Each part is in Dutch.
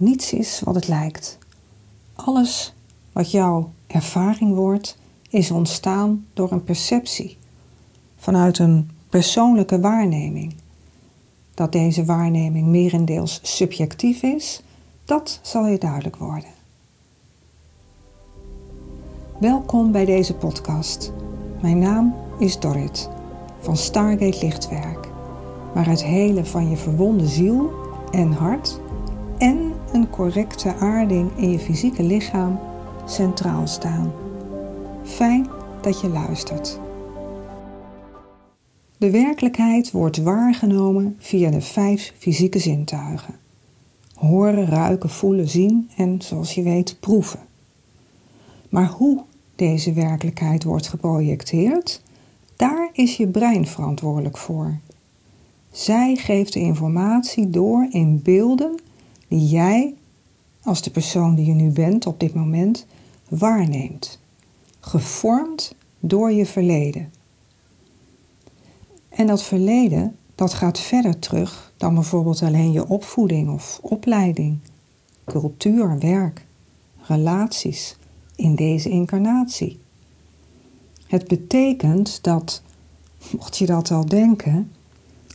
niets is wat het lijkt. Alles wat jouw ervaring wordt, is ontstaan door een perceptie, vanuit een persoonlijke waarneming. Dat deze waarneming merendeels subjectief is, dat zal je duidelijk worden. Welkom bij deze podcast. Mijn naam is Dorrit van Stargate Lichtwerk, waar het hele van je verwonde ziel en hart en een correcte aarding in je fysieke lichaam centraal staan. Fijn dat je luistert. De werkelijkheid wordt waargenomen via de vijf fysieke zintuigen: horen, ruiken, voelen, zien en, zoals je weet, proeven. Maar hoe deze werkelijkheid wordt geprojecteerd, daar is je brein verantwoordelijk voor. Zij geeft de informatie door in beelden die jij, als de persoon die je nu bent op dit moment, waarneemt, gevormd door je verleden. En dat verleden, dat gaat verder terug dan bijvoorbeeld alleen je opvoeding of opleiding, cultuur, werk, relaties in deze incarnatie. Het betekent dat, mocht je dat al denken,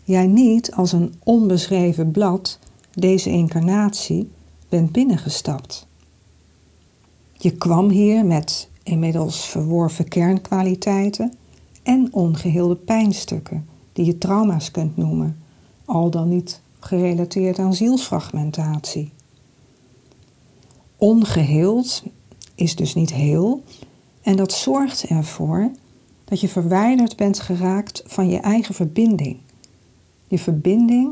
jij niet als een onbeschreven blad deze incarnatie bent binnengestapt. Je kwam hier met inmiddels verworven kernkwaliteiten en ongeheelde pijnstukken, die je trauma's kunt noemen, al dan niet gerelateerd aan zielsfragmentatie. Ongeheeld is dus niet heel, en dat zorgt ervoor dat je verwijderd bent geraakt van je eigen verbinding. Je verbinding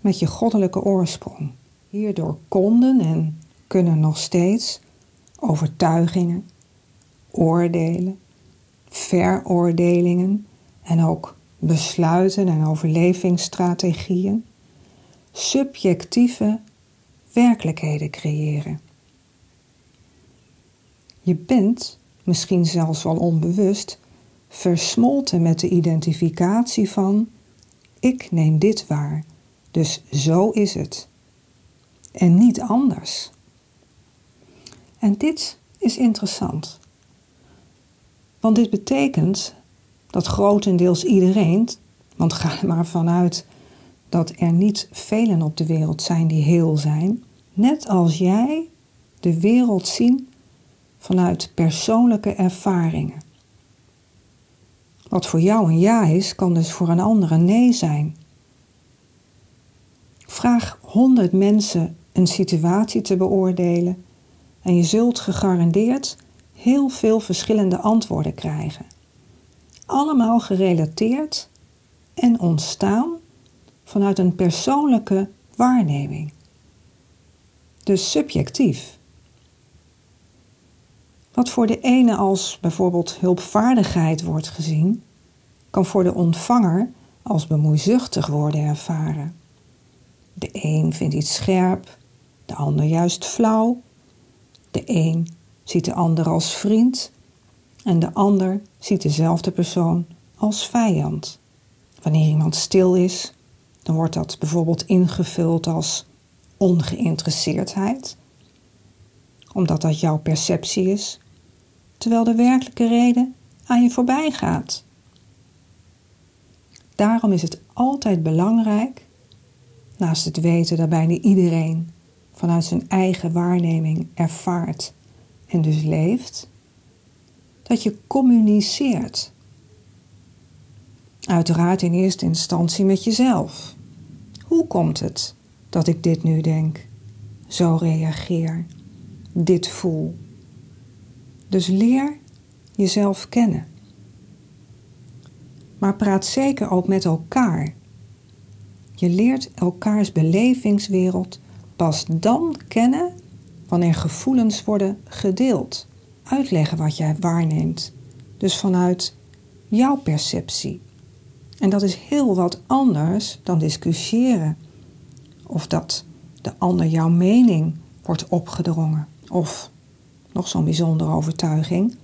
met je goddelijke oorsprong. Hierdoor konden en kunnen nog steeds overtuigingen, oordelen, veroordelingen en ook besluiten en overlevingsstrategieën subjectieve werkelijkheden creëren. Je bent, misschien zelfs wel onbewust, versmolten met de identificatie van ik neem dit waar, dus zo is het. En niet anders. En dit is interessant. Want dit betekent dat grotendeels iedereen, want ga er maar vanuit dat er niet velen op de wereld zijn die heel zijn, net als jij de wereld zien vanuit persoonlijke ervaringen. Wat voor jou een ja is, kan dus voor een ander een nee zijn. Vraag honderd mensen een situatie te beoordelen en je zult gegarandeerd heel veel verschillende antwoorden krijgen. Allemaal gerelateerd en ontstaan vanuit een persoonlijke waarneming. Dus subjectief. Wat voor de ene als bijvoorbeeld hulpvaardigheid wordt gezien, kan voor de ontvanger als bemoeizuchtig worden ervaren. De een vindt iets scherp, de ander juist flauw. De een ziet de ander als vriend en de ander ziet dezelfde persoon als vijand. Wanneer iemand stil is, dan wordt dat bijvoorbeeld ingevuld als ongeïnteresseerdheid, omdat dat jouw perceptie is, terwijl de werkelijke reden aan je voorbij gaat. Daarom is het altijd belangrijk, naast het weten dat bijna iedereen vanuit zijn eigen waarneming ervaart en dus leeft, dat je communiceert. Uiteraard in eerste instantie met jezelf. Hoe komt het dat ik dit nu denk, zo reageer, dit voel? Dus leer jezelf kennen. Maar praat zeker ook met elkaar. Je leert elkaars belevingswereld pas dan kennen wanneer gevoelens worden gedeeld. Uitleggen wat jij waarneemt. Dus vanuit jouw perceptie. En dat is heel wat anders dan discussiëren. Of dat de ander jouw mening wordt opgedrongen. Of nog zo'n bijzondere overtuiging,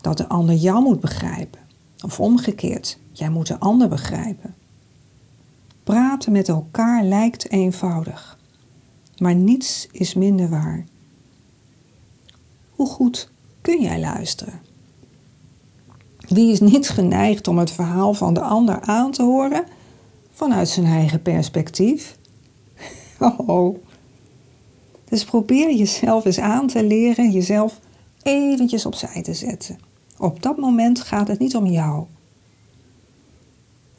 dat de ander jou moet begrijpen. Of omgekeerd, jij moet de ander begrijpen. Praten met elkaar lijkt eenvoudig. maar niets is minder waar. Hoe goed kun jij luisteren? Wie is niet geneigd om het verhaal van de ander aan te horen vanuit zijn eigen perspectief? Oh. Dus probeer jezelf eens aan te leren jezelf eventjes opzij te zetten. Op dat moment gaat het niet om jou.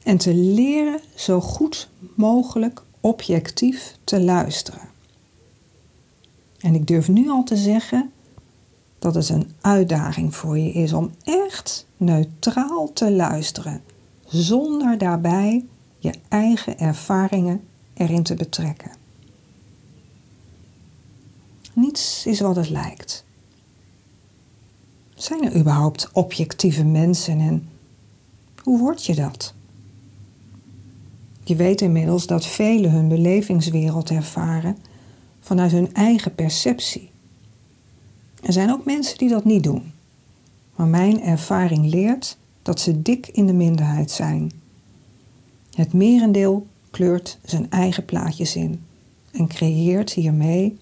En te leren zo goed mogelijk objectief te luisteren. En ik durf nu al te zeggen dat het een uitdaging voor je is om echt neutraal te luisteren, zonder daarbij je eigen ervaringen erin te betrekken. Niets is wat het lijkt. Zijn er überhaupt objectieve mensen en hoe word je dat? Je weet inmiddels dat velen hun belevingswereld ervaren vanuit hun eigen perceptie. Er zijn ook mensen die dat niet doen. Maar mijn ervaring leert dat ze dik in de minderheid zijn. Het merendeel kleurt zijn eigen plaatjes in en creëert hiermee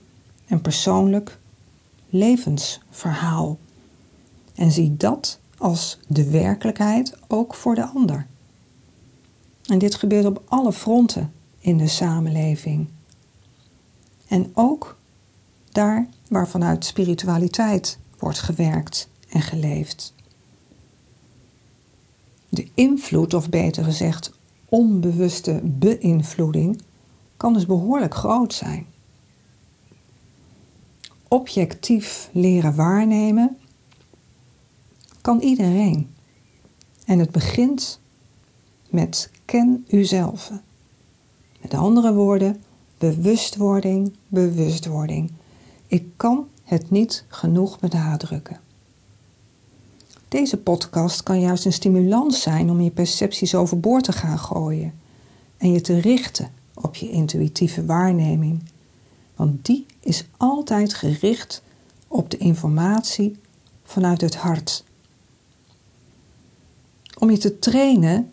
een persoonlijk levensverhaal. En ziet dat als de werkelijkheid ook voor de ander. En dit gebeurt op alle fronten in de samenleving. En ook daar waar vanuit spiritualiteit wordt gewerkt en geleefd. De invloed, of beter gezegd onbewuste beïnvloeding, kan dus behoorlijk groot zijn. Objectief leren waarnemen kan iedereen. En het begint met ken uzelf. Met andere woorden, bewustwording, bewustwording. Ik kan het niet genoeg benadrukken. Deze podcast kan juist een stimulans zijn om je percepties overboord te gaan gooien en je te richten op je intuïtieve waarneming. Want die is altijd gericht op de informatie vanuit het hart. Om je te trainen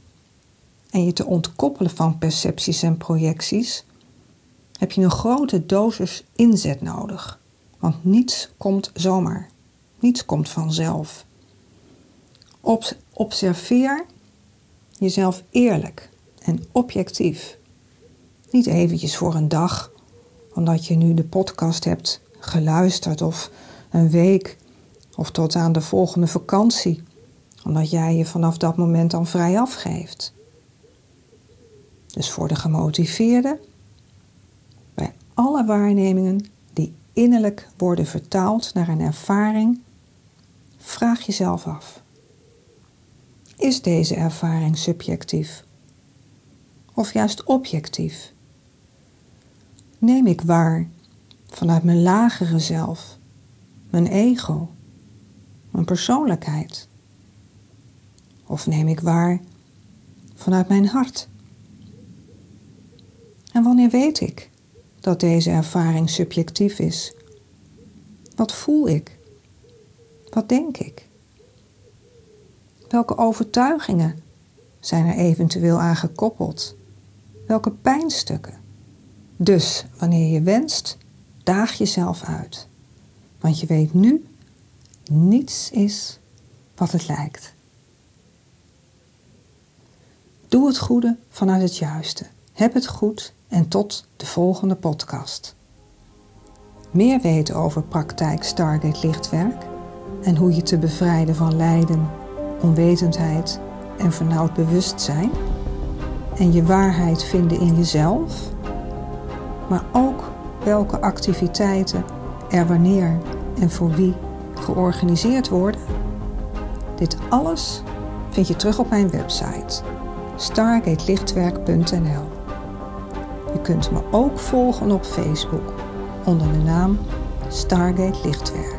en je te ontkoppelen van percepties en projecties, heb je een grote dosis inzet nodig. Want niets komt zomaar. Niets komt vanzelf. observeer jezelf eerlijk en objectief. Niet eventjes voor een dag, omdat je nu de podcast hebt geluisterd of een week of tot aan de volgende vakantie, omdat jij je vanaf dat moment dan vrij afgeeft. Dus voor de gemotiveerde, bij alle waarnemingen die innerlijk worden vertaald naar een ervaring, vraag jezelf af: is deze ervaring subjectief of juist objectief? Neem ik waar vanuit mijn lagere zelf, mijn ego, mijn persoonlijkheid? Of neem ik waar vanuit mijn hart? En wanneer weet ik dat deze ervaring subjectief is? Wat voel ik? Wat denk ik? Welke overtuigingen zijn er eventueel aan gekoppeld? Welke pijnstukken? Dus wanneer je wenst, daag jezelf uit. Want je weet nu, niets is wat het lijkt. Doe het goede vanuit het juiste. Heb het goed en tot de volgende podcast. Meer weten over praktijk Stargate Lichtwerk en hoe je te bevrijden van lijden, onwetendheid en vernauwd bewustzijn en je waarheid vinden in jezelf, maar ook welke activiteiten er wanneer en voor wie georganiseerd worden. Dit alles vind je terug op mijn website stargatelichtwerk.nl. Je kunt me ook volgen op Facebook onder de naam Stargate Lichtwerk.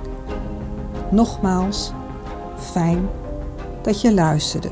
Nogmaals, fijn dat je luisterde.